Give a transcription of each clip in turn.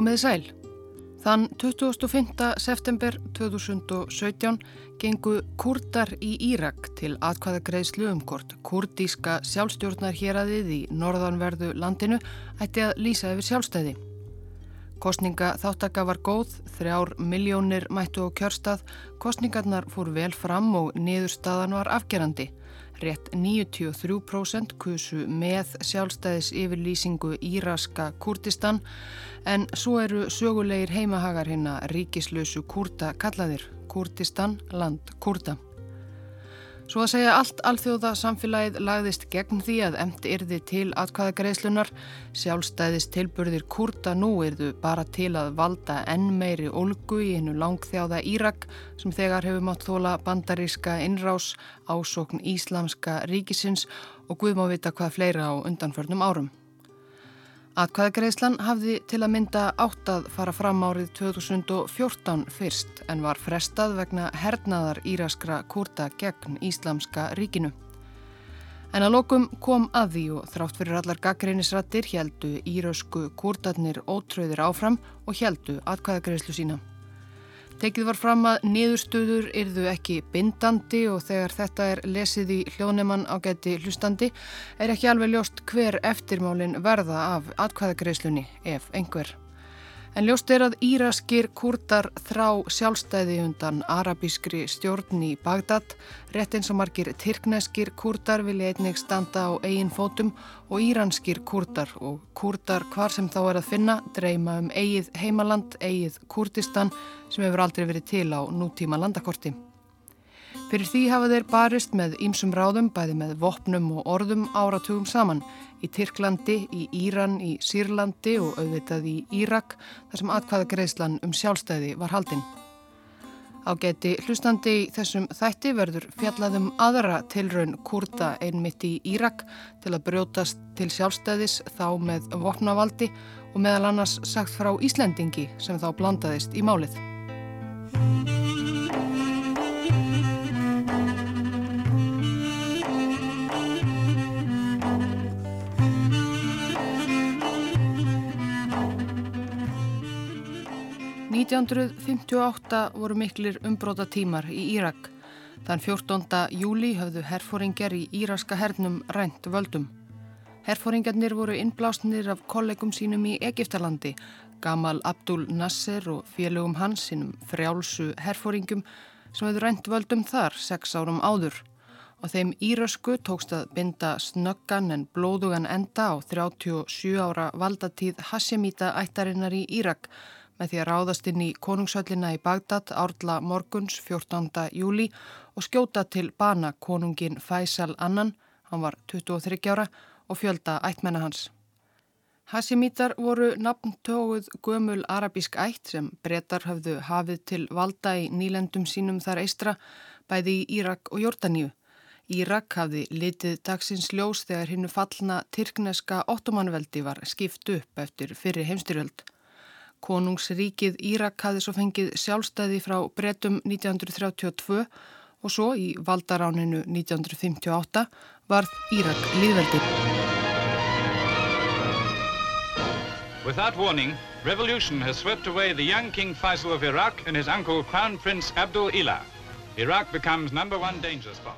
Komiði sæl. Þann 25. september 2017 gengu kurdar í Írak til atkvæðagreðslu um hvort kurdíska sjálfstjórnar hér aðið í norðanverðu landinu ætti að lýsa yfir sjálfstæði. Kostninga þáttaka var góð, þrjár miljónir mættu á kjörstað, kostningarnar fór vel fram og niðurstaðan var afgerandi. Rétt 93% kusu með sjálfstæðis yfirlýsingu Íraska Kurdistan en svo eru sögulegir heimahagar hérna ríkislausu kurda kallaðir Kurdistan land kurda. Svo að segja allt alþjóða samfélagið lagðist gegn því að emt yrði til atkvæða greiðslunar, sjálfstæðist tilburðir kurda nú yrðu bara til að valda enn meiri olgu í hennu langþjáða Írak sem þegar hefur mátt þóla bandaríska innrás, ásókn íslamska ríkisins og Guð má vita hvað fleira á undanförnum árum. Atkvæðagreislan hafði til að mynda átt að fara fram árið 2014 fyrst en var frestað vegna hernaðar íraskra kurta gegn Íslamska ríkinu. En að lokum kom að því og þrátt fyrir allar gaggreinisrattir heldu írasku kurtarnir ótröðir áfram og heldu atkvæðagreislu sína. Tekið var fram að niðurstöður yrðu ekki bindandi og þegar þetta er lesið í hljónemann á geti hlustandi er ekki alveg ljóst hver eftirmálin verða af atkvæðagreislunni ef einhver. En ljóst er að íraskir kurdar þrá sjálfstæði undan arabískri stjórn í Bagdad, rétt eins og margir tyrkneskir kurdar vilja einnig standa á eigin fótum og íranskir kurdar og kurdar hvar sem þá er að finna dreyma um eigið heimaland, eigið Kurdistan sem hefur aldrei verið til á nútíma landakorti. Fyrir því hafa þeir barist með ýmsum ráðum, bæði með vopnum og orðum áratugum saman í Tyrklandi, í Íran, í Sýrlandi og auðvitað í Írak þar sem atkvaða greiðslan um sjálfstæði var haldinn. Á geti hlustandi í þessum þætti verður fjallaðum aðra tilraun kurda einmitt í Írak til að brjótast til sjálfstæðis þá með vopnavaldi og meðal annars sagt frá Íslendingi sem þá blandaðist í málið. 1958 voru miklir umbróta tímar í Írak. Þann 14. júli höfðu herfóringjar í íraska hernum rænt völdum. Herfóringarnir voru innblásnir af kollegum sínum í Egiptalandi, Gamal Abdul Nasser og félögum hans sínum frjálsu herfóringum sem höfðu rænt völdum þar sex árum áður. Og þeim írasku tókst að binda snöggan en blóðugan enda á 37 ára valdatíð Hashemita ættarinnar í Írak með því að ráðast inn í konungshöllina í Bagdad árla morguns 14. júli og skjóta til bana konungin Faisal Annan, hann var 23 ára og fjölda ættmenna hans. Hasimítar voru nafntóguð gömul arabísk ætt sem brettar hafðu hafið til valda í nýlendum sínum þar eistra, bæði í Írak og Jórdaníu. Írak hafði litið dagsins ljós þegar hinnu fallna tyrkneska ottomanveldi var skipt upp eftir fyrri heimstyrjöld. Konungsríkið Írak hafði svo fengið sjálfstæði frá bretum 1932 og svo í valdaráninu 1958 varð Írak líðveldi. Without warning, revolution has swept away the young King Faisal of Iraq and his uncle Crown Prince Abdul Ilah. Iraq becomes number one danger spot.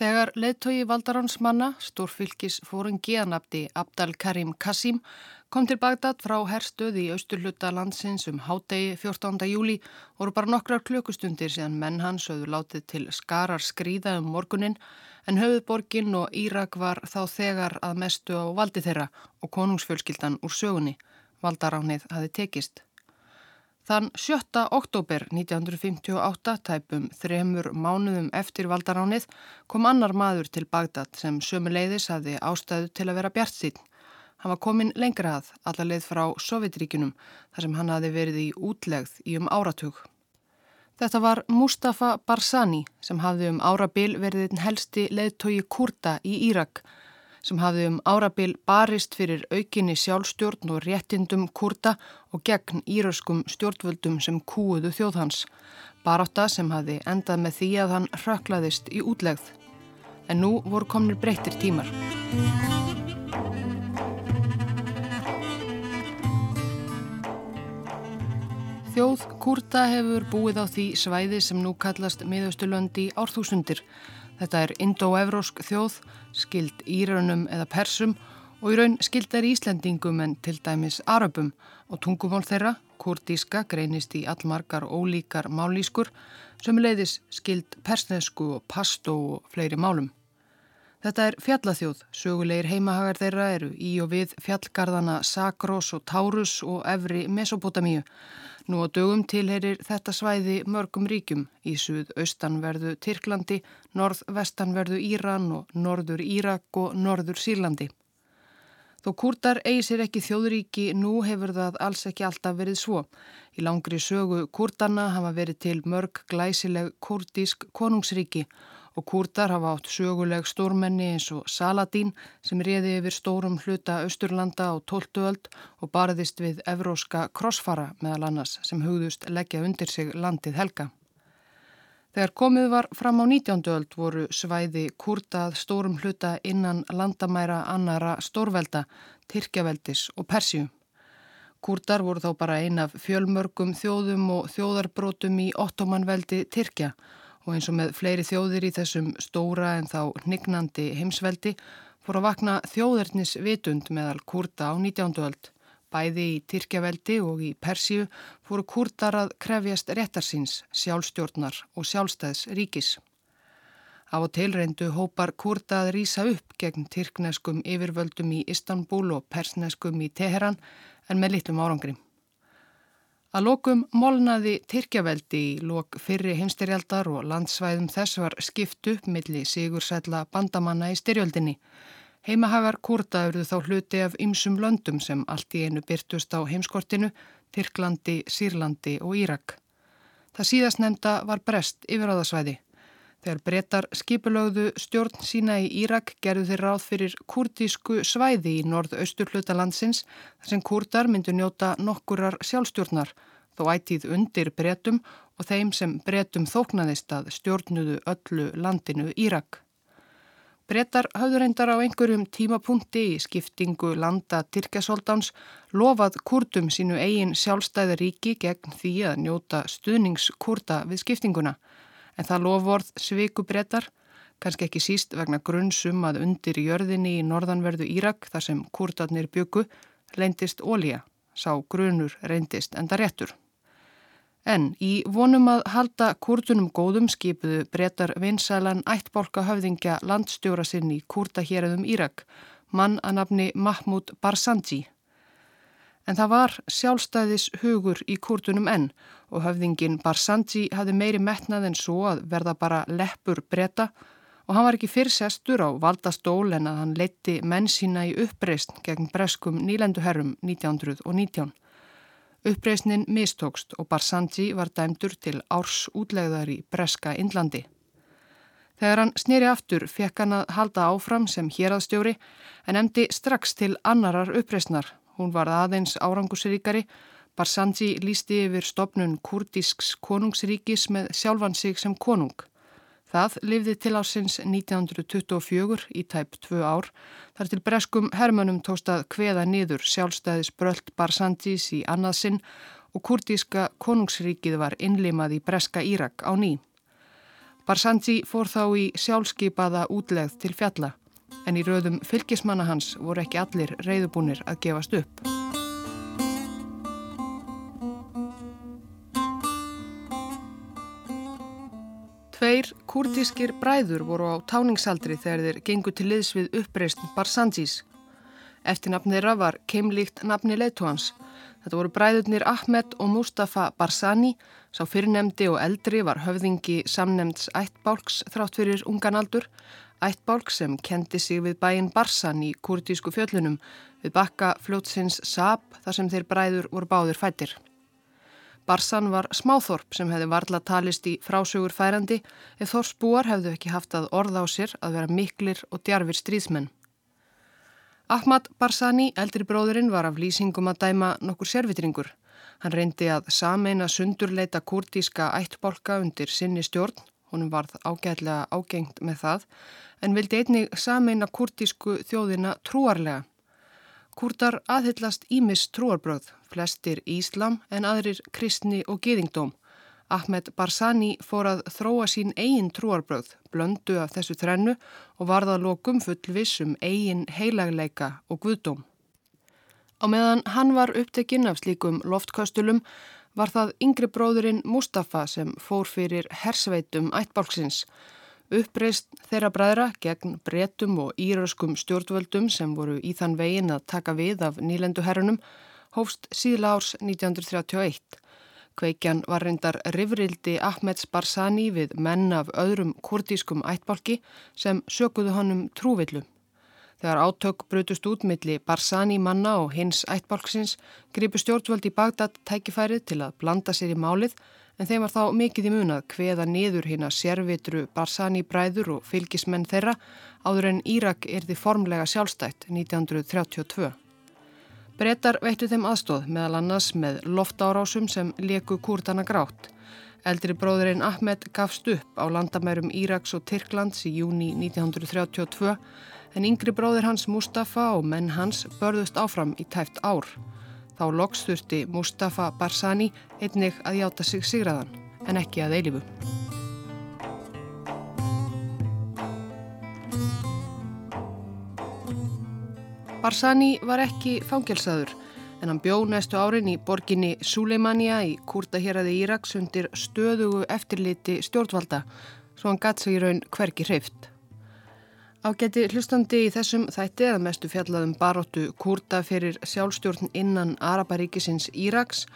Þegar leittói valdaránsmanna, stórfylgis fóringi að nafti Abdal Karim Qasim, kom til Bagdad frá herstuði í austurluta landsins um hádegi 14. júli voru bara nokkrar klökustundir síðan menn hans höfðu látið til skarar skrýða um morgunin en höfuborgin og Írak var þá þegar að mestu á valdi þeirra og konungsfjölskyldan úr sögunni. Valdaránið hafi tekist. Þann 7. oktober 1958, tæpum þremur mánuðum eftir valdaránið, kom annar maður til Bagdad sem sömuleiðis hafi ástæðu til að vera bjart sín. Hann var komin lengra að alla leið frá Sovjetríkunum þar sem hann hafi verið í útlegð í um áratug. Þetta var Mustafa Barzani sem hafði um árabil verið einn helsti leðtogi kurda í Írak sem hafði um árabil barist fyrir aukinni sjálfstjórn og réttindum kurda og gegn íraskum stjórnvöldum sem kúuðu þjóðhans. Baráta sem hafði endað með því að hann röklaðist í útlegð. En nú voru komnir breyttir tímar. Þjóð Kurta hefur búið á því svæði sem nú kallast miðaustulöndi árþúsundir. Þetta er indo-evrósk þjóð, skild írönum eða persum og í raun skild er Íslendingum en til dæmis arabum og tungumál þeirra, kurtíska, greinist í allmargar ólíkar málískur sem leiðis skild persnesku og pastó og fleiri málum. Þetta er fjallathjóð, sögulegir heimahagar þeirra eru í og við fjallgarðana Sakros og Taurus og Evri Mesopotamíu Nú á dögum tilherir þetta svæði mörgum ríkjum í suð-austanverðu Tyrklandi, norð-vestanverðu Íran og norður Írak og norður Sýrlandi. Þó kurdar eigi sér ekki þjóðuríki, nú hefur það alls ekki alltaf verið svo. Í langri sögu kurdana hafa verið til mörg glæsileg kurdísk konungsríki og kurdar hafa átt söguleg stórmenni eins og Saladín sem réði yfir stórum hluta Östurlanda á 12. öld og barðist við evróska krossfara meðal annars sem hugðust leggja undir sig landið helga. Þegar komið var fram á 19. öld voru svæði kurdað stórum hluta innan landamæra annara stórvelda, Tyrkjaveldis og Persju. Kurdar voru þá bara ein af fjölmörgum þjóðum og þjóðarbrótum í ottomanveldi Tyrkja og eins og með fleiri þjóðir í þessum stóra en þá nignandi heimsveldi fór að vakna þjóðernis vitund meðal kurda á 19. öld. Bæði í Tyrkjaveldi og í Persíu fóru kurdar að krefjast réttarsins, sjálfstjórnar og sjálfstæðs ríkis. Á og tilreindu hópar kurda að rýsa upp gegn tyrkneskum yfirvöldum í Istanbul og persneskum í Teheran en með litlum árangrim. Að lokum molnaði Tyrkjaveldi í lok fyrri heimstyrjaldar og landsvæðum þess var skipt upp milli sigursætla bandamanna í styrjöldinni. Heimahagar kurda eruðu þá hluti af ymsum löndum sem allt í einu byrtust á heimskortinu, Tyrklandi, Sýrlandi og Írak. Það síðast nefnda var brest yfir á það svæði. Þegar brettar skipulögðu stjórn sína í Írak gerðu þeir ráð fyrir kurdísku svæði í norð-austur hluta landsins þar sem kurdar myndu njóta nokkurar sjálfstjórnar þó ætið undir brettum og þeim sem brettum þóknaðist að stjórnudu öllu landinu Írak. Brettar hafður reyndar á einhverjum tímapunkti í skiptingu landa Tyrkjasóldáns lofað kurdum sínu eigin sjálfstæði ríki gegn því að njóta stuðningskurda við skiptinguna en það lofvorð sviku brettar, kannski ekki síst vegna grunnsum að undir jörðinni í norðanverðu Írak þar sem kurtarnir byggu reyndist ólíja, sá grunur reyndist enda réttur. En í vonum að halda kurtunum góðum skipuðu brettar vinsælan ættbólka höfðingja landstjóra sinn í kurtahýraðum Írak, mann að nafni Mahmoud Barzanji. En það var sjálfstæðis hugur í kurtunum enn og höfðingin Barzanji hafði meiri metnað en svo að verða bara leppur breyta og hann var ekki fyrrsestur á valdastól en að hann leitti menn sína í uppreist gegn breskum nýlenduherrum 1919. Uppreisnin mistókst og Barzanji var dæmdur til árs útlegðar í breska Indlandi. Þegar hann snýri aftur fekk hann að halda áfram sem héraðstjóri en emdi strax til annarar uppreisnar Hún var aðeins árangusríkari. Barzanji lísti yfir stopnun kurdisks konungsríkis með sjálfan sig sem konung. Það lifði til ásins 1924 í tæp tvö ár þar til breskum hermönum tóstað hveða niður sjálfstæðis brölt Barzanjis í annaðsinn og kurdiska konungsríkið var innlimað í breska Írak á ný. Barzanji fór þá í sjálfskeipaða útlegð til fjalla en í rauðum fylgismanna hans voru ekki allir reyðubúnir að gefast upp. Tveir kurdískir bræður voru á táningsaldri þegar þeir gengu til liðs við uppreist Barzanjis. Eftir nafn þeirra var keimlíkt nafni leittóhans. Þetta voru bræðurnir Ahmed og Mustafa Barzani, sá fyrirnemdi og eldri var höfðingi samnemds ættbálks þrátt fyrir unganaldur, ættbálk sem kendi sig við bæin Barsan í kurdísku fjöllunum við bakka fljótsins Saab þar sem þeir bræður voru báðir fættir. Barsan var smáþorp sem hefði varla talist í frásögur færandi eða þorsbúar hefðu ekki haft að orða á sér að vera miklir og djarfir stríðsmenn. Ahmad Barsani, eldri bróðurinn, var af lýsingum að dæma nokkur servitringur. Hann reyndi að sameina sundurleita kurdíska ættbólka undir sinni stjórn, honum varð ágætlega ágengt með það, en vildi einnig sameina kurtísku þjóðina trúarlega. Kurtar aðhyllast ímis trúarbröð, flestir Íslam en aðrir kristni og geðingdóm. Ahmed Barzani fór að þróa sín eigin trúarbröð, blöndu af þessu þrennu og varða lokum fullvis um eigin heilagleika og guðdóm. Á meðan hann var upptekinn af slíkum loftköstulum var það yngri bróðurinn Mustafa sem fór fyrir hersveitum ættbálksins. Uppreist þeirra bræðra gegn bretum og íröskum stjórnvöldum sem voru í þann vegin að taka við af nýlenduherrunum hófst síðla árs 1931. Kveikjan var reyndar rifrildi Ahmeds Barzani við menn af öðrum kurdískum ættbálki sem sökuðu hann um trúvillu. Þegar átök brutust út milli Barzani manna og hins ættbálksins gripu stjórnvöld í Bagdad tækifærið til að blanda sér í málið en þeim var þá mikið í munað hveða niður hinn að sérvitru Barzani bræður og fylgismenn þeirra áður en Írak er því formlega sjálfstætt 1932. Bretar veittu þeim aðstóð meðal annars með loftárásum sem leku kúrtana grátt. Eldri bróðurinn Ahmed gafst upp á landamærum Íraks og Tyrklands í júni 1932 en yngri bróður hans Mustafa og menn hans börðust áfram í tæft ár. Þá loks þurfti Mustafa Barzani einnig að játa sig sigraðan en ekki að eilifu. Barzani var ekki fangelsaður en hann bjó næstu árin í borginni Suleimania í Kurtaheraði Íraks undir stöðugu eftirliti stjórnvalda svo hann gatt sig í raun hverki hreift. Ágæti hlustandi í þessum þætti að mestu fjallaðum baróttu Kurta fyrir sjálfstjórn innan Araparíkisins Íraks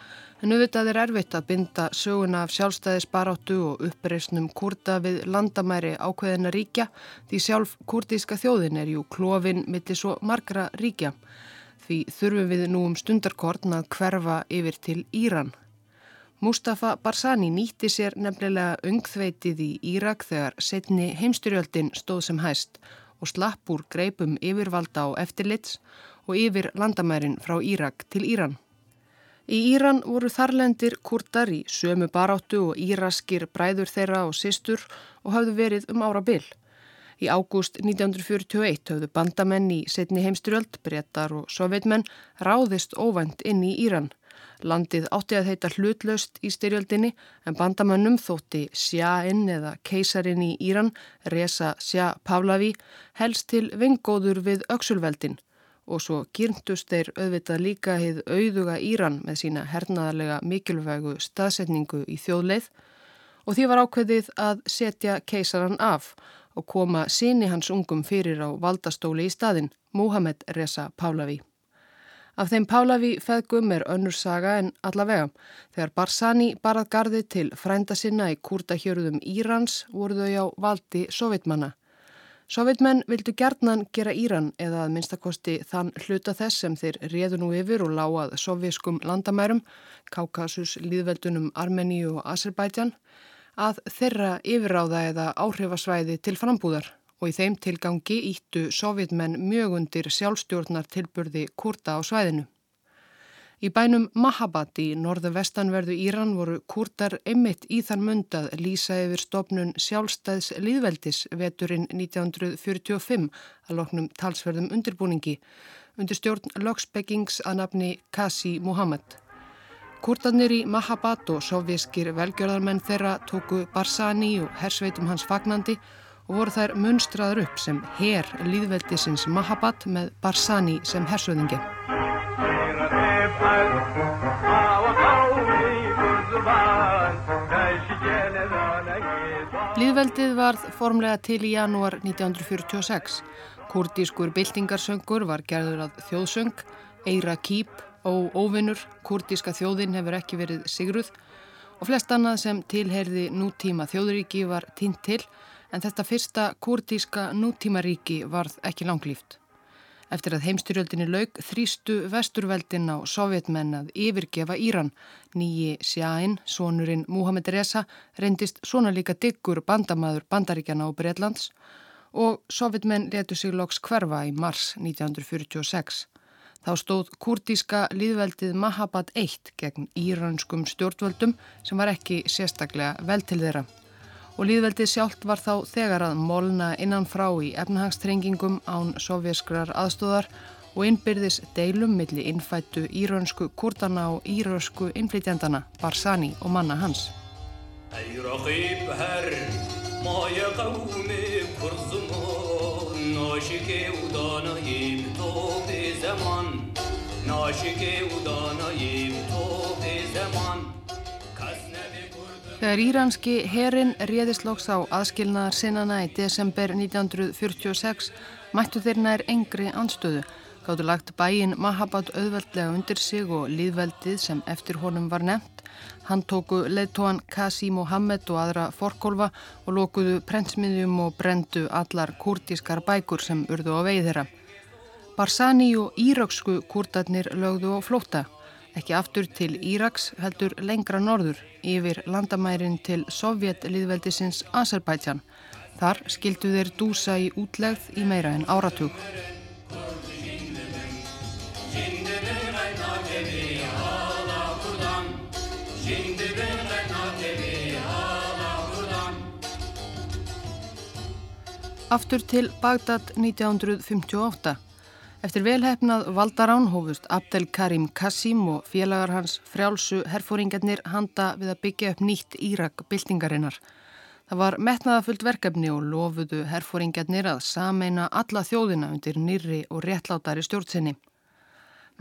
en auðvitað er erfitt að binda söguna af sjálfstæðisbaráttu og uppreysnum kurda við landamæri ákveðina ríkja því sjálf kurdíska þjóðin er jú klófin millir svo margra ríkja. Því þurfum við nú um stundarkortn að hverfa yfir til Íran. Mustafa Barzani nýtti sér nefnilega ungþveitið í Írak þegar setni heimstyrjöldin stóð sem hæst og slapp úr greipum yfirvalda á eftirlits og yfir landamærin frá Írak til Íran. Í Íran voru þarlendir kurtar í sömu baráttu og íraskir bræður þeirra og sýstur og hafðu verið um ára byll. Í ágúst 1941 höfðu bandamenn í setni heimstyrjöld, brettar og sovjetmenn ráðist óvænt inn í Íran. Landið átti að heita hlutlaust í styrjöldinni en bandamannum þótti Sjáinn eða keisarin í Íran, Reza Sjá Pavlavi, helst til vengóður við Öksulveldin og svo gyrntust þeir auðvitað líka heið auðuga Íran með sína hernaðarlega mikilvægu staðsetningu í þjóðleið. Og því var ákveðið að setja keisaran af og koma síni hans ungum fyrir á valdastóli í staðin, Muhammed Reza Pahlavi. Af þeim Pahlavi feðgum er önnur saga en allavega. Þegar Barzani barað gardi til frænda sinna í kúrtahjörðum Írans voru þau á valdi sovitmanna. Sovjetmenn vildu gerðnan gera Íran eða að minnstakosti þann hluta þess sem þeir réðu nú yfir og láað sovjeskum landamærum, Kaukasus, Líðveldunum, Armeníu og Azerbaijan, að þeirra yfirráða eða áhrifasvæði til frambúðar og í þeim tilgangi íttu sovjetmenn mjög undir sjálfstjórnar tilburði kurta á svæðinu. Í bænum Mahabad í norðu vestanverðu Íran voru kurtar einmitt í þann mundað lýsa yfir stopnun sjálfstæðs líðveldis veturinn 1945 að loknum talsverðum undirbúningi undir stjórn lögspeggings að nafni Kasi Muhammad. Kurtarnir í Mahabad og sovjískir velgjörðarmenn þeirra tóku Barzani og hersveitum hans fagnandi og voru þær munstraður upp sem her líðveldisins Mahabad með Barzani sem hersöðingi. Líðveldið varð formlega til í janúar 1946. Kurdískur byltingarsöngur var gerður að þjóðsöng, Eira Kýp og Óvinnur, kurdíska þjóðin hefur ekki verið sigruð og flest annað sem tilherði nútíma þjóðuríki var tínt til en þetta fyrsta kurdíska nútímaríki varð ekki langlýft. Eftir að heimstyrjöldinni laug þrýstu vesturveldin á sovjetmenn að yfirgefa Íran. Nýji Sjáinn, sonurinn Muhammed Reza, reyndist svona líka diggur bandamaður bandaríkjana á Breitlands og sovjetmenn letu sig loks hverfa í mars 1946. Þá stóð kurdíska líðveldið Mahabad 1 gegn íranskum stjórnvöldum sem var ekki sérstaklega vel til þeirra og líðveldið sjálft var þá þegar að molna innanfrá í efnahagstrengingum án sovjaskrar aðstóðar og innbyrðis deilum milli innfættu írönsku kurdana og írösku innflytjandana Barzani og manna hans. Þegar íranski herin réðist loks á aðskilnaðar sinnana í desember 1946 mættu þeir nær engri anstöðu, gáttu lagt bæin Mahabad auðveldlega undir sig og líðveldið sem eftir honum var nefnt. Hann tóku leittóan Kasi Mohammed og aðra forkólfa og lókuðu prentsmiðjum og brendu allar kurdískar bækur sem urðu á veið þeirra. Barzani og írauksku kurdarnir lögðu á flóta ekki aftur til Íraks heldur lengra norður yfir landamærin til Sovjet-liðveldisins Azerbaijan. Þar skildu þeir dúsa í útlegð í meira en áratug. Aftur til Bagdad 1958. Eftir velhæfnað Valdarán hófust Abdel Karim Kassim og félagar hans frjálsu herfóringarnir handa við að byggja upp nýtt Írak-byltingarinnar. Það var metnaðafullt verkefni og lofuðu herfóringarnir að sameina alla þjóðina undir nýri og réttlátari stjórnsinni.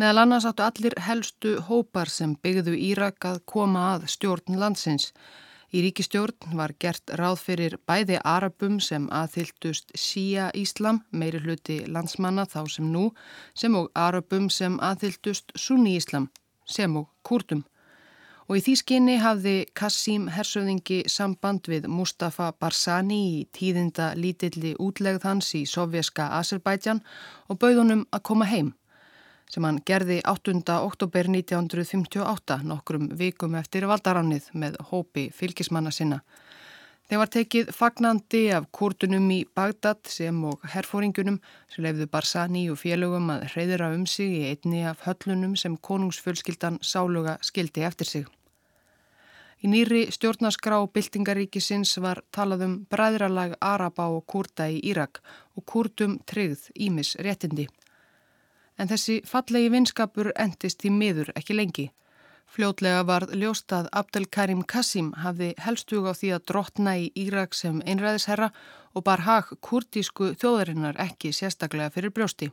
Meðal annars áttu allir helstu hópar sem byggðu Írak að koma að stjórn landsins. Í ríkistjórn var gert ráð fyrir bæði Arabum sem aðhyldust Shia Íslam, meiri hluti landsmanna þá sem nú, sem og Arabum sem aðhyldust Sunni Íslam, sem og Kurdum. Og í því skinni hafði Kassim hersöðingi samband við Mustafa Barzani í tíðinda lítilli útlegð hans í sovjerska Azerbaijan og bauðunum að koma heim sem hann gerði 8. oktober 1958 nokkrum vikum eftir valdaránið með hópi fylgismanna sinna. Þeir var tekið fagnandi af kurtunum í Bagdad sem og herfóringunum sem lefðu Barzani og félögum að hreyðira um sig í einni af höllunum sem konungsfjölskyldan sáluga skildi eftir sig. Í nýri stjórnaskrá byltingaríkisins var talað um bræðralag Araba og kurta í Írak og kurtum tryggð Ímis réttindi en þessi fallegi vinskapur endist í miður ekki lengi. Fljótlega varð ljóstað Abdel Karim Kassim hafði helstug á því að drotna í Írak sem einræðisherra og bar hag kurtísku þjóðarinnar ekki sérstaklega fyrir brjósti.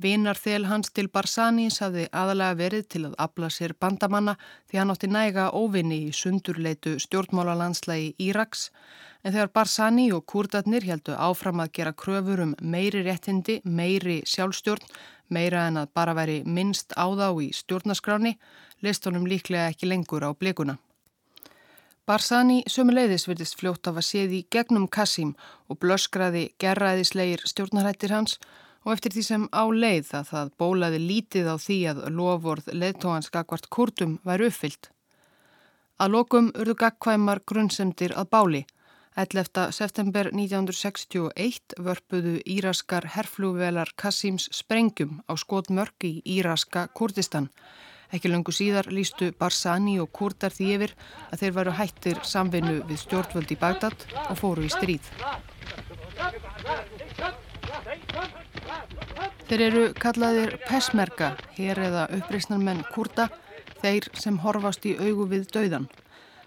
Vinar þel hans til Barzanis hafði aðalega verið til að abla sér bandamanna því hann átti næga óvinni í sundurleitu stjórnmálalandslægi Íraks En þegar Barzani og kurdarnir heldu áfram að gera kröfur um meiri réttindi, meiri sjálfstjórn, meira en að bara veri minnst á þá í stjórnaskráni, leist honum líklega ekki lengur á blikuna. Barzani sömuleiðis virðist fljótt af að séði gegnum Kassim og blöskraði gerraðisleir stjórnarættir hans og eftir því sem á leið að það bólaði lítið á því að lofvorð leðtóhans gagvart kurtum væri uppfyllt. Að lokum urðu gagkvæmar grunnsemdir að báli 11. september 1961 vörpuðu íraskar herflúvelar Kassims sprengjum á skotmörk í íraska Kurdistan. Ekki lungu síðar lístu Barzani og Kurdar því yfir að þeir varu hættir samvinnu við stjórnvöld í Bagdad og fóru í stríð. Þeir eru kallaðir pesmerka, hér eða uppreysnarmenn Kurda, þeir sem horfast í augu við dauðan.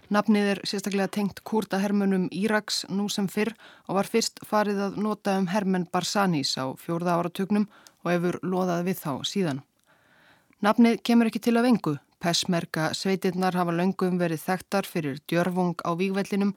Nafnið er sérstaklega tengt kurdahermunum Íraks nú sem fyrr og var fyrst farið að nota um hermen Barzanis á fjórða áratugnum og hefur loðað við þá síðan. Nafnið kemur ekki til að vengu. Pessmerka sveitirnar hafa löngum verið þekktar fyrir djörfung á vígvellinum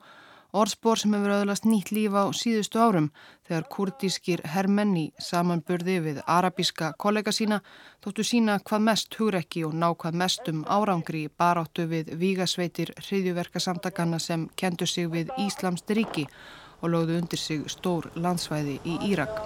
Orðspor sem hefur öðlast nýtt líf á síðustu árum þegar kurdískir hermenn í samanburði við arabíska kollega sína þóttu sína hvað mest hugrekki og ná hvað mestum árangri baráttu við vígasveitir hriðjuverkasamtakana sem kendu sig við Íslamst ríki og lögðu undir sig stór landsvæði í Írak.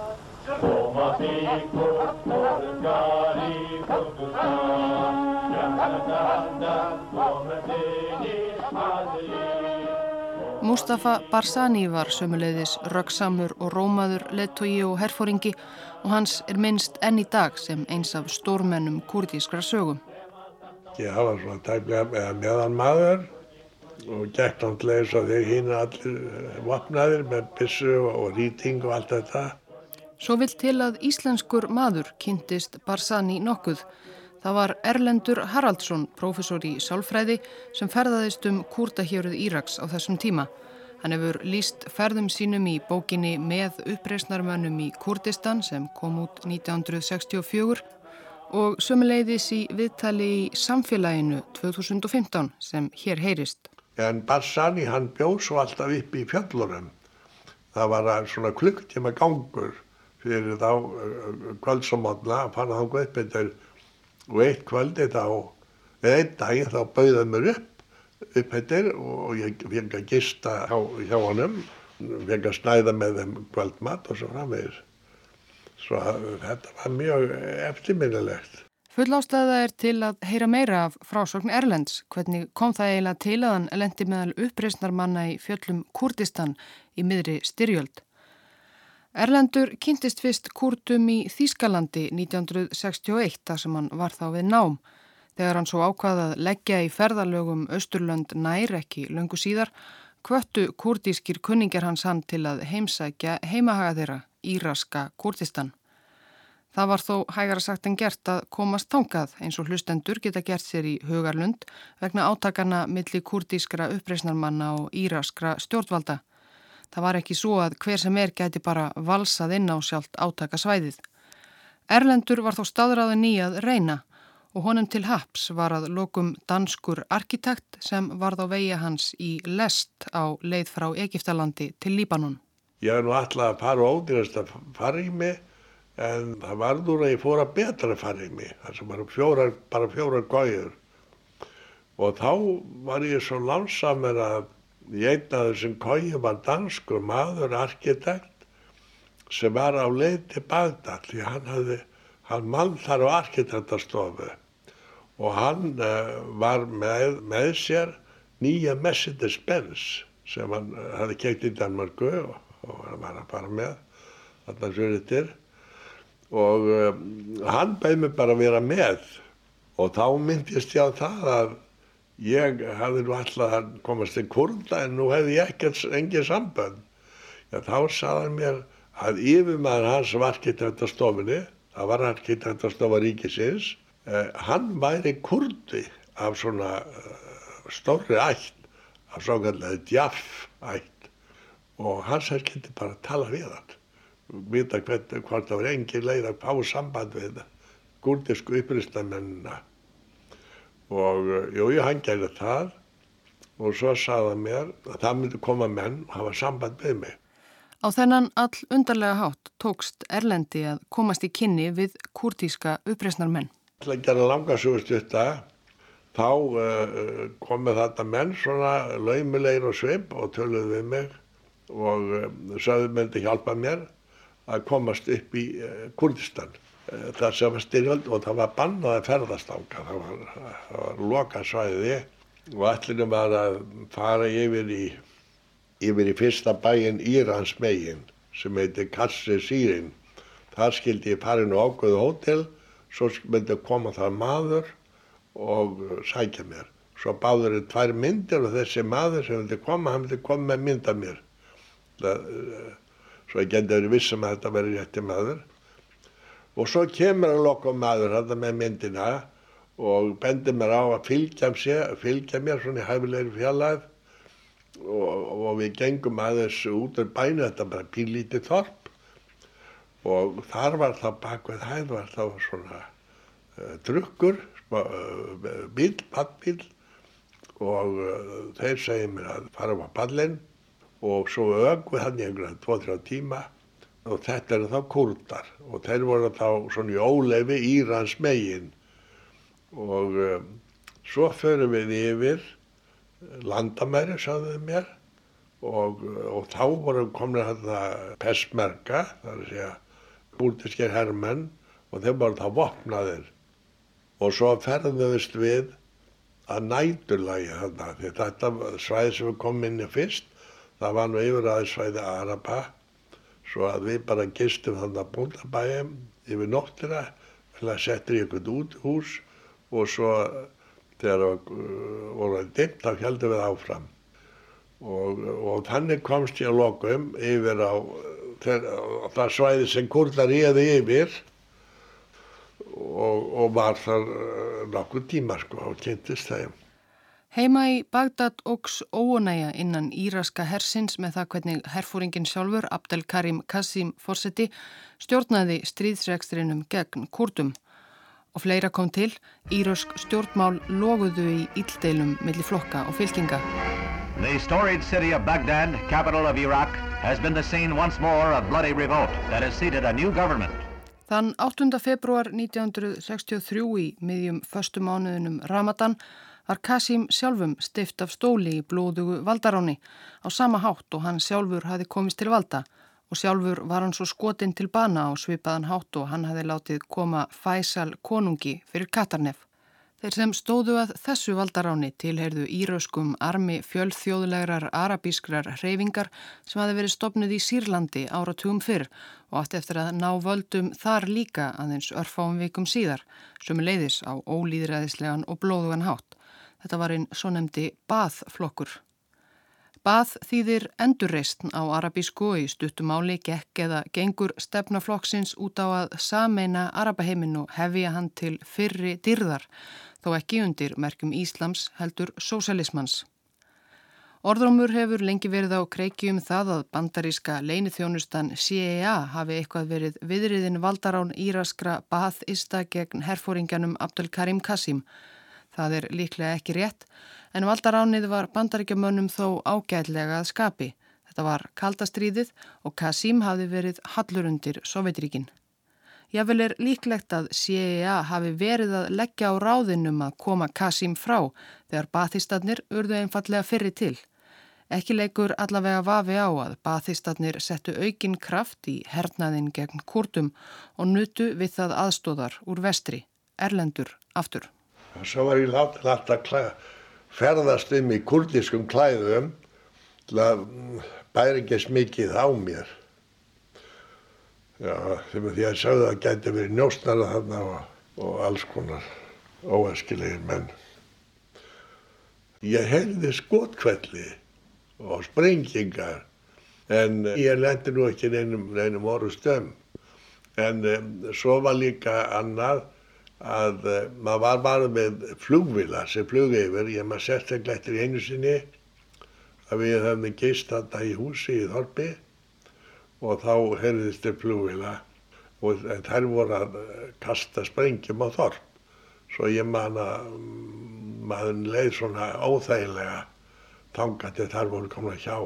Mustafa Barzani var sömuleiðis röggsamur og rómaður lettogi og herfóringi og hans er minnst enn í dag sem eins af stórmennum kurdískra sögum. Ég hafa svona tæmlega meðan maður og gekk náttúrulega eins og þeir hína allir vapnaðir með pissu og rýting og allt þetta. Svo vill til að íslenskur maður kynntist Barzani nokkuð. Það var Erlendur Haraldsson, profesor í sálfræði, sem ferðaðist um kúrtahjöruð Íraks á þessum tíma. Hann hefur líst ferðum sínum í bókinni með uppreysnarmönnum í Kurdistan sem kom út 1964 og sömuleiðis í viðtali í samfélaginu 2015 sem hér heyrist. En Barzani hann bjóð svo alltaf upp í fjöllunum. Það var svona klukktíma gangur fyrir þá kvöldsamotna að fanna þá guðbyttur og eitt kvöldi þá, eða einn dag þá bauðað mér upp upphættir og ég fengi að gista hjá, hjá honum, fengi að snæða með þeim kvöldmatt og svo framvegis. Svo þetta var mjög eftirminnilegt. Full ástæða er til að heyra meira af frásokn Erlends. Hvernig kom það eiginlega til að hann lendi meðal uppreysnarmanna í fjöllum Kurdistan í miðri styrjöld? Erlendur kynntist fyrst Kurdum í Þýskalandi 1961 þar sem hann var þá við nám. Þegar hann svo ákvaðað leggja í ferðalögum Östurlönd nær ekki löngu síðar, kvöttu kurdískir kunningar hans hann til að heimsækja heimahaga þeirra, Íraska Kurdistan. Það var þó hægara sagt en gert að komast tangað eins og hlustendur geta gert sér í Hugarlund vegna átakana milli kurdískra uppreysnarmanna og íraskra stjórnvalda. Það var ekki svo að hver sem er geti bara valsað inn á sjálft átakasvæðið. Erlendur var þó staðræðin í að reyna og honum til haps var að lokum danskur arkitekt sem varð á vegi hans í lest á leið frá Egiptalandi til Líbanon. Ég hef nú alltaf að fara ódýrast að fara í mig en það varður að ég fóra betra að fara í mig. Það sem var fjórar, bara fjórar góður og þá var ég svo lánsamur að ég einnaði sem góði var danskur maður arkitekt sem var á leið til Bagdad því hann hafði hann mann þar á arkitektastofu. Og hann uh, var með, með sér nýja Mercedes-Benz sem hann eh, hafi keitt í Danmarku og, og hann var að fara með þarna suritir og uh, hann bæði mig bara að vera með. Og þá myndist ég á það að ég hafði nú alltaf að komast til kurda en nú hefði ég engin sambönd. Já, þá saði mér að yfirmaður hans var arkitektstofinni, það var arkitektstofa ríkisins Uh, hann væri kurdi af svona uh, stórri ætt, af svo kallega djaff ætt og hans er getið bara að tala við hann, vita hvort það var engin leið að fá samband við kurdisku upprýstamennina og uh, jú, hann gerði það. Og svo saða mér að það myndi koma menn og hafa samband við mig. Á þennan all undarlega hátt tókst Erlendi að komast í kynni við kurdíska upprýsnarmenn til að gera langarsugust þetta þá uh, komu þetta menn svona laumulegir og sveip og töluði við mig og uh, sögðu myndi hjálpa mér að komast upp í uh, Kurdistan það sem var styrjöld og það var bannaði ferðastanga það var, það var loka svæði og allir var að fara yfir í yfir í fyrsta bæin Írans megin sem heiti Kassi Sýrin. Þar skildi ég farin á ákveðu hótel svo myndi koma það maður og sækja mér. Svo báður þið tvær myndir og þessi maður sem myndi koma, hann myndi koma með mynda mér. Það, eh, svo ég geti verið vissum að þetta veri rétti maður og svo kemur að loka maður þetta með myndina og bendir mér á að fylgja, sér, fylgja mér svona í hæfilegri fjallæð og, og við gengum aðeins út af bænu, þetta bara pílítið þorp. Og þar var það bakveð hæð var það svona uh, drukkur uh, bíl, paddbíl og uh, þeir segið mér að fara á pallin og svo ögvið hann í einhverja 2-3 tíma og þetta eru þá kurdar og þeir voru þá svona í óleifi Írans megin. Og um, svo förum við yfir landamæri, sagðuðu mér. Og, og þá voru komin þetta pestmerka, það er að segja búltískir herrmenn og þeir voru þá vopnaðir. Og svo ferðuðist við að næturlægi því þetta svæði sem við komum inn í fyrst það var nú yfir aðeins svæði Araba svo að við bara gistum þarna búndabæjum yfir nóttina eða settir í einhvern út hús og svo þegar uh, voru að dimt þá heldum við áfram og, og þannig komst ég að lokum yfir á þegar, það svæði sem kurdar réði yfir og, og var þar uh, nokkur tíma sko og kynntist þeim. Heima í Bagdad ógs óonæja innan íraska hersins með það hvernig herfóringin sjálfur Abdel Karim Kassim Fawcetti stjórnaði stríðsregstrinum gegn kurdum og fleira kom til, írask stjórnmál loguðu í íldeilum millir flokka og fylkinga. The storied city of Baghdad, capital of Iraq, has been the scene once more of bloody revolt that has seated a new government. Þann 8. februar 1963 í miðjum förstu mánuðinum Ramadan var Kasim sjálfum stift af stóli í blóðugu valdaráni á sama hátt og hann sjálfur hafi komist til valda og sjálfur var hann svo skotinn til bana á svipaðan hátt og hann hafi látið koma Faisal konungi fyrir Katarnef. Þeir sem stóðu að þessu valdaráni tilheyrðu íröskum armi fjöldþjóðlegrar arabískrar hreyfingar sem hafi verið stopnud í Sýrlandi áratugum fyrr og átt eftir að ná völdum þar líka aðeins örfáum vikum síðar sem leiðis á ólýðræðislegan og blóðugan hátt. Þetta var einn svo nefndi bathflokkur. Bað þýðir endurreistn á arabísku og í stuttumáli gekk eða gengur stefnaflokksins út á að sameina arabaheiminn og hefja hann til fyrri dyrðar, þó ekki undir merkum Íslams heldur sósalismans. Orðrómur hefur lengi verið á kreiki um það að bandaríska leinithjónustan CIA hafi eitthvað verið viðriðin valdarán íraskra bathista gegn herfóringjanum Abdul Karim Kassim. Það er líklega ekki rétt en valdaránið var bandaríkjamönnum þó ágætlega að skapi. Þetta var kaldastríðið og Kasim hafi verið hallur undir Sovjetríkin. Jável er líklegt að CIA hafi verið að leggja á ráðinum að koma Kasim frá þegar bathistarnir urðu einfallega fyrri til. Ekki leikur allavega vafi á að bathistarnir settu aukin kraft í hernaðin gegn kurtum og nutu við það aðstóðar úr vestri, erlendur, aftur. Svo var ég látt að klæða ferðast um í kurdiskum klæðum til að bæri ekki smikið á mér. Já, þegar því að sagði að það gæti verið njóstnara þarna og, og alls konar óæskilegir menn. Ég heyrði skotkvelli og sprengingar en ég lendi nú ekki reynum, reynum orðu stömm. En um, svo var líka annað að uh, maður var bara með flugvila sem flug yfir, ég maður sérstaklega eftir einu sinni að við höfum geist þetta í húsi í Þorpi og þá herðist þér flugvila og þær voru að eh, kasta sprengjum á Þorp. Svo ég man að mm, maður leið svona óþægilega tanga til þar voru komna hjá.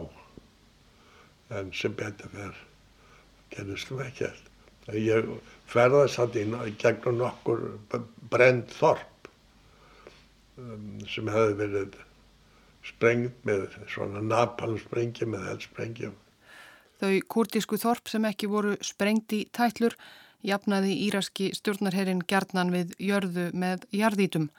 En sem betur fyrir kennist þú ekki eftir. Ferðast þetta í gegnum nokkur brend þorp um, sem hefði verið sprengt með svona napalmsprengi með heldsprengjum. Þau kurtísku þorp sem ekki voru sprengt í tætlur jafnaði íraski stjórnarherrin gerðnan við jörðu með jarðítum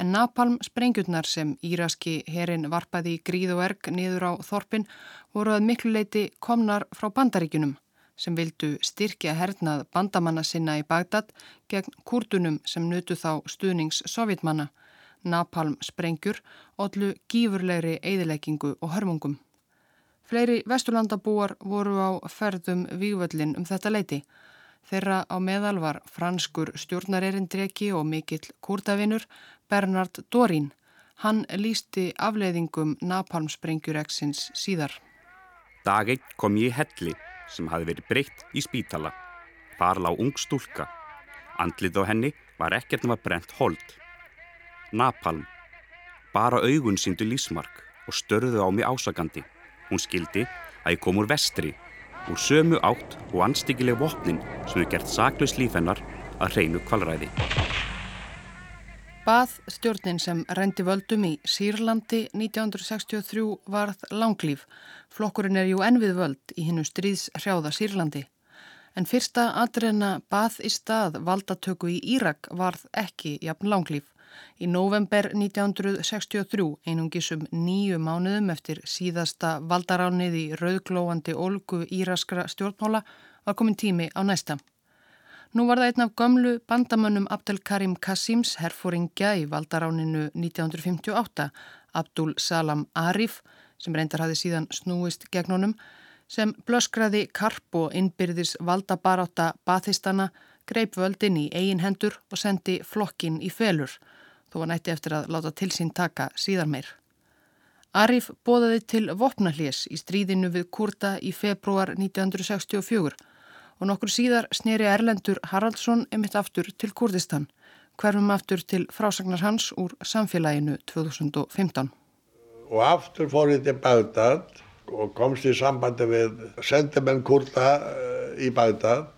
en napalm sprengjurnar sem íraski herrin varpaði í gríð og erg niður á þorpin voru að miklu leiti komnar frá bandaríkunum sem vildu styrkja hernað bandamanna sinna í Bagdad gegn kurdunum sem nutu þá stuðnings sovjetmanna, napalm sprengjur, ollu gífurlegri eðileggingu og hörmungum. Fleiri vesturlandabúar voru á ferðum vývöllin um þetta leiti. Þeirra á meðal var franskur stjórnarerindreki og mikill kurdavinur Bernard Dorín. Hann lísti afleiðingum napalmsprengjur-eksins síðar. Daginn kom ég helli sem hafi verið breytt í spítala. Þar lág ung stúlka. Andlið á henni var ekkert að brent hold. Napalm. Bara augun síndu lísmark og störðu á mig ásagandi. Hún skildi að ég kom úr vestri, úr sömu átt og anstíkileg vopnin sem hefur gert saklaus lífennar að reynu kvalræði. Bað stjórnin sem rendi völdum í Sýrlandi 1963 varð langlýf. Flokkurinn er jú envið völd í hinnu stríðs hrjáða Sýrlandi. En fyrsta aðreina bað í stað valdatöku í Írak varð ekki jafn langlýf. Í november 1963, einungisum nýju mánuðum eftir síðasta valdaránið í rauðglóandi olgu íraskra stjórnmála, var komin tími á næsta. Nú var það einn af gömlu bandamönnum Abdel Karim Kassims herfóringja í valdaráninu 1958, Abdul Salam Arif, sem reyndar hafi síðan snúist gegn honum, sem blöskraði karp og innbyrðis valdabaráta bathistana, greip völdin í eigin hendur og sendi flokkin í felur, þó var nætti eftir að láta til sín taka síðan meir. Arif bóðaði til vopnahlés í stríðinu við Kurta í februar 1964 og nokkur síðar sneri Erlendur Haraldsson emitt aftur til Kurdistan, hverfum aftur til frásagnar hans úr samfélaginu 2015. Og aftur fór ég til Bagdad og komst í sambandi við sendimenn Kurda eh, í Bagdad.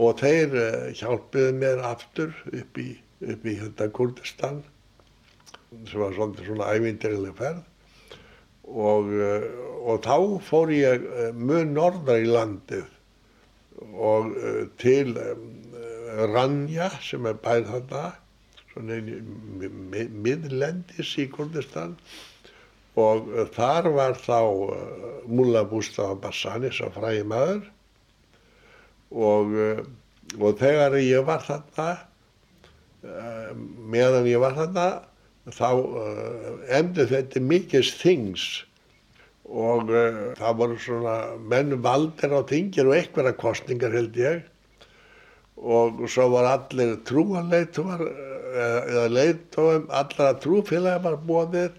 Og þeir eh, hjálpiði mér aftur upp í, upp í þetta Kurdistan sem var svona ævindirileg ferð. Og, eh, og þá fór ég mun norðar í landið og til Ranja sem er bæð þarna miðlendis í Kurdistan. Og þar var þá Mullah Mustafa Bassani sem fræði maður. Og, og þegar ég var þarna meðan ég var þarna þá emdi þetta mikils þings og það voru svona menn valdir á þingir og einhverja kostningar held ég. Og svo var allir trúanleitumar eða leitum allra trúfélagi var bóðið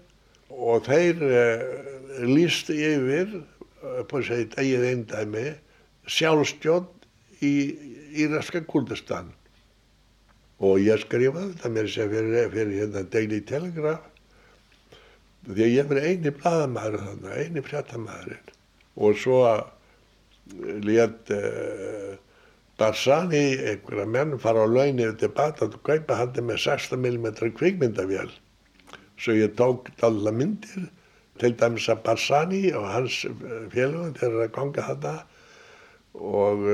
og þeir uh, líst yfir på sitt eigið eindæmi sjálfstjón í Íraska Kurdistan og ég skrifaði þetta mér sem fyrir, fyrir hérna Daily Telegraph því að ég verið eini bladamæður þannig, eini fjartamæðurinn og svo létt uh, Barzani, einhverja menn fara á launni til Bagdad og kaupa handi með 16mm kvikmyndavél svo ég tók allar myndir til dæmis að Barzani og hans félagum þegar að ganga þetta og,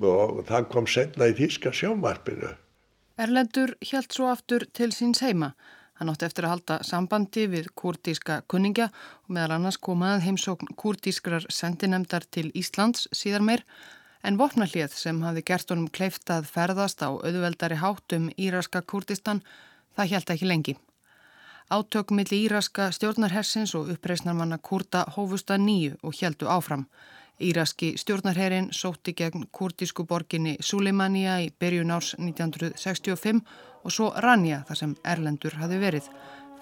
og það kom senna í Þíska sjónvarpinu. Erlendur hjælt svo aftur til síns heima. Hann átti eftir að halda sambandi við kurdíska kunningja og meðal annars komað heimsókn kurdískrar sendinemdar til Íslands síðar meir en vopnallið sem hafi gert honum kleiftað ferðast á auðveldari hátum Íraska Kurdistan, það hjælt ekki lengi. Átök millir Íraska stjórnarhersins og uppreisnarmanna Kurda hófusta nýju og hjæltu áfram. Íraski stjórnarherin sótti gegn kurdísku borginni Suleimania í byrjun árs 1965 og svo Ranja þar sem Erlendur hafi verið.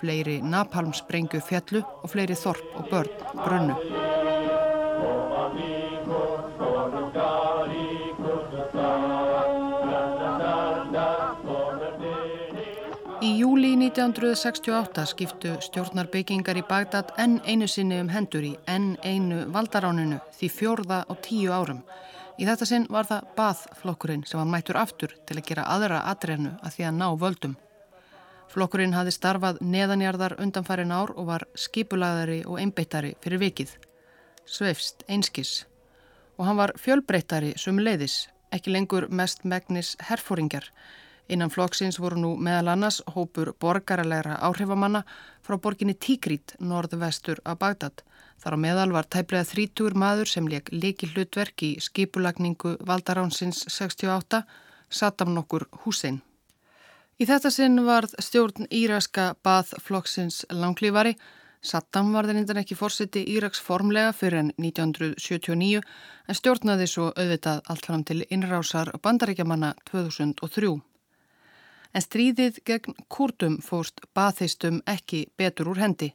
Fleiri napalmsprengju fjallu og fleiri þorp og börn brönnu. 1968 skiptu stjórnarbyggingar í Bagdad enn einu sinni um hendur í enn einu valdaráninu því fjórða á tíu árum. Í þetta sinn var það Bath-flokkurinn sem var mættur aftur til að gera aðra atrenu að því að ná völdum. Flokkurinn hafi starfað neðanjarðar undanfærin ár og var skipulagðari og einbeittari fyrir vikið. Sveifst, einskis. Og hann var fjölbreyttari sum leiðis, ekki lengur mest megnis herfóringar Innan flokksins voru nú meðal annars hópur borgaralegra áhrifamanna frá borginni Tíkrít, norðvestur af Bagdad. Þar á meðal var tæplega þrítúr maður sem leik leiki hlutverk í skipulagningu Valdaránsins 68, Saddam nokkur Hussein. Í þetta sinn varð stjórn íraska bathflokksins langlýfari. Saddam var það reyndan ekki fórseti Íraks formlega fyrir enn 1979 en stjórnaði svo auðvitað allt fram til innrásar bandaríkjamanna 2003 en stríðið gegn kurdum fóst baþeistum ekki betur úr hendi.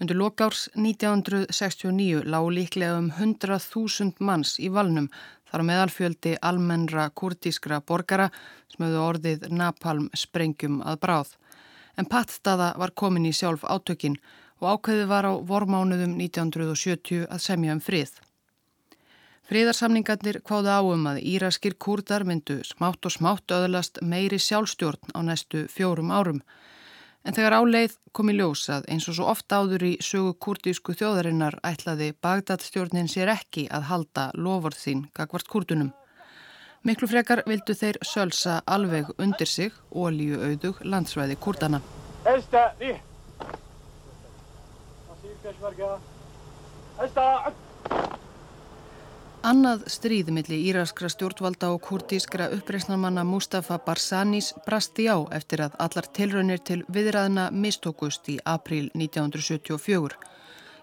Undir lokárs 1969 lág líklega um 100.000 manns í valnum þar meðalfjöldi almennra kurdískra borgara sem hefðu orðið napalm sprengjum að bráð. En pattstaða var komin í sjálf átökin og ákveði var á vormánuðum 1970 að semja um frið. Fríðarsamningarnir kváðu áum að íraskir kurdar myndu smátt og smátt öðlast meiri sjálfstjórn á næstu fjórum árum. En þegar áleið kom í ljós að eins og svo oft áður í sögu kurdísku þjóðarinnar ætlaði Bagdadstjórnin sér ekki að halda loford sín gagvart kurdunum. Miklu frekar vildu þeir sölsa alveg undir sig ólíu auðug landsvæði kurdana. Esta, Annað stríð millir íraskra stjórnvalda og kurtískra uppreysnarmanna Mustafa Barzanis brasti á eftir að allar tilraunir til viðræðina mistókust í april 1974.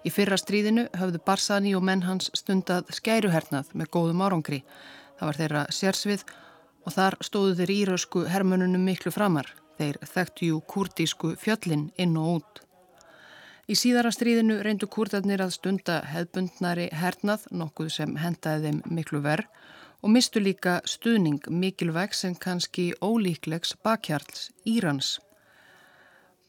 Í fyrra stríðinu höfðu Barsani og menn hans stundað skæruhernað með góðum árangri. Það var þeirra sérsvið og þar stóðu þeir írösku hermönunum miklu framar. Þeir þekktu jú kurdísku fjöllin inn og út. Í síðara stríðinu reyndu kurdarnir að stunda hefbundnari hernað, nokkuð sem hendaði þeim miklu verð og mistu líka stuðning mikilvæg sem kannski ólíklegs bakhjarls Írans.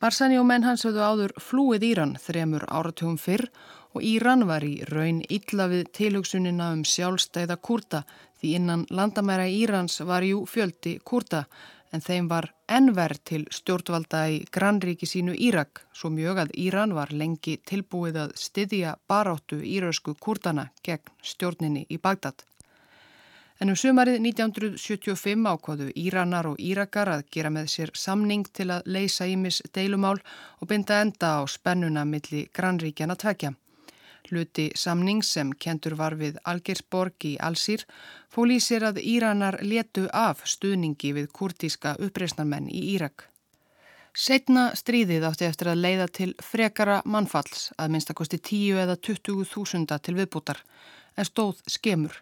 Barsani og menn hans höfðu áður flúið Íran þremur áratugum fyrr og Íran var í raun illa við tilhugsunina um sjálfstæða kurda því innan landamæra Írans var jú fjöldi kurda en þeim var ennverð til stjórnvalda í grannríki sínu Írak svo mjög að Íran var lengi tilbúið að styðja baráttu írösku kurdana gegn stjórninni í Bagdad. En um sumarið 1975 ákváðu Íranar og Írakar að gera með sér samning til að leysa ímis deilumál og binda enda á spennuna milli grannríkjana tvekja. Hluti samning sem kentur var við Algersborg í Alsýr fól í sér að Íranar letu af stuðningi við kurtíska uppreysnarmenn í Írak. Setna stríðið átti eftir að leiða til frekara mannfalls að minnstakosti 10 eða 20 þúsunda til viðbútar en stóð skemur.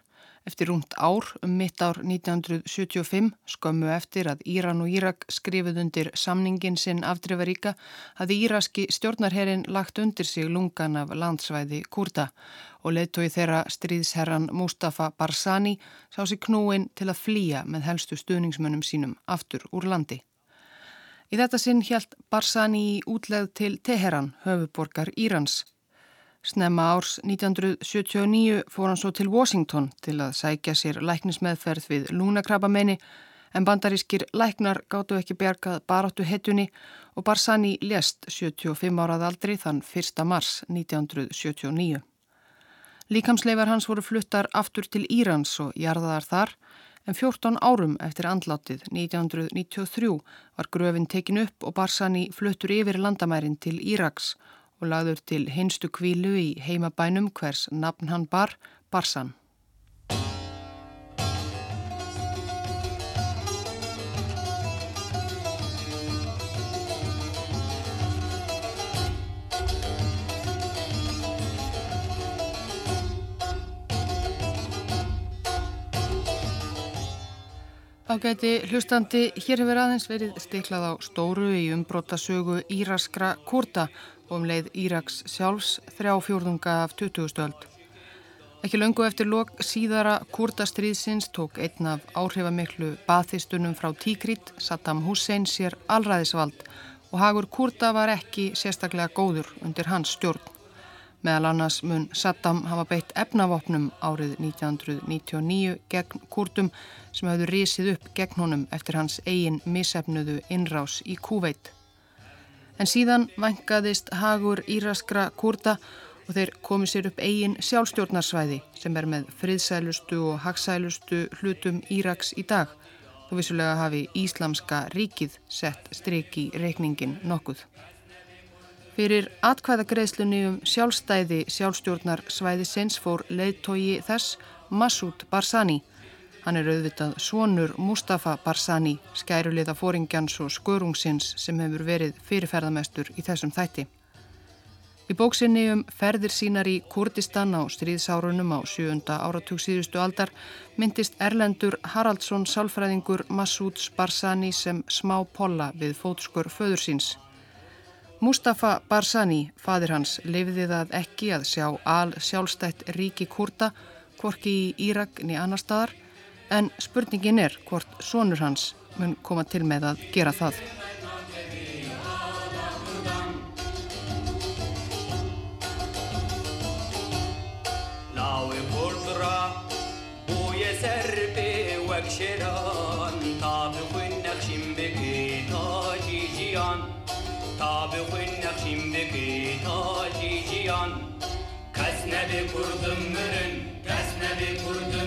Eftir rúmt ár, um mitt ár 1975, skömmu eftir að Íran og Írak skrifið undir samningin sinn afdrifaríka, hafði íraski stjórnarherin lagt undir sig lungan af landsvæði Kurda og leittói þeirra stríðsherran Mustafa Barzani sá sig knúin til að flýja með helstu stuðningsmönnum sínum aftur úr landi. Í þetta sinn hjælt Barzani í útleð til Teheran, höfuborgar Írans. Snemma árs 1979 fór hann svo til Washington til að sækja sér læknismeðferð við lúnakrabamenni en bandarískir læknar gáttu ekki bjargað baráttu hetjunni og Barzani lést 75 árað aldri þann 1. mars 1979. Líkamsleifar hans voru fluttar aftur til Írans og jarðaðar þar en 14 árum eftir andlátið 1993 var gröfin tekin upp og Barzani fluttur yfir landamærin til Íraks og lagður til hinstu kvílu í heimabænum hvers nafn hann bar, Barsan. Ágæti hlustandi, hér hefur aðeins verið stiklað á stóru í umbrótasögu Íraskra kurta og um leið Íraks sjálfs þrjá fjórðunga af 20. öld. Ekki löngu eftir lok síðara kurdastriðsins tók einn af áhrifamiklu bathistunum frá Tíkrit, Saddam Hussein, sér allræðisvald og hagur kurda var ekki sérstaklega góður undir hans stjórn. Meðal annars mun Saddam hafa beitt efnavopnum árið 1999 gegn kurdum sem hafðu risið upp gegn honum eftir hans eigin misefnuðu innrás í Kúveit. En síðan vangaðist hagur íraskra kurda og þeir komið sér upp eigin sjálfstjórnarsvæði sem er með friðsælustu og hagsælustu hlutum Íraks í dag og vissulega hafi Íslamska ríkið sett stryk í reikningin nokkuð. Fyrir atkvæðagreðslunni um sjálfstæði sjálfstjórnarsvæði sinns fór leiðtogi þess Massoud Barzani Hann er auðvitað svonur Mustafa Barzani, skæruliða fóringjans og skörungsins sem hefur verið fyrirferðamestur í þessum þætti. Í bóksinni um ferðir sínar í Kurdistan á stríðsárunum á sjönda áratug síðustu aldar myndist Erlendur Haraldsson sálfræðingur Masúds Barzani sem smá polla við fótskur föður síns. Mustafa Barzani, fadir hans, lefiði það ekki að sjá al sjálfstætt ríki kurda, hvorki í Írak ni annar staðar, en spurningin er hvort sonur hans mun koma til með að gera það. Kasnebi kurdum mürün, kasnebi kurdum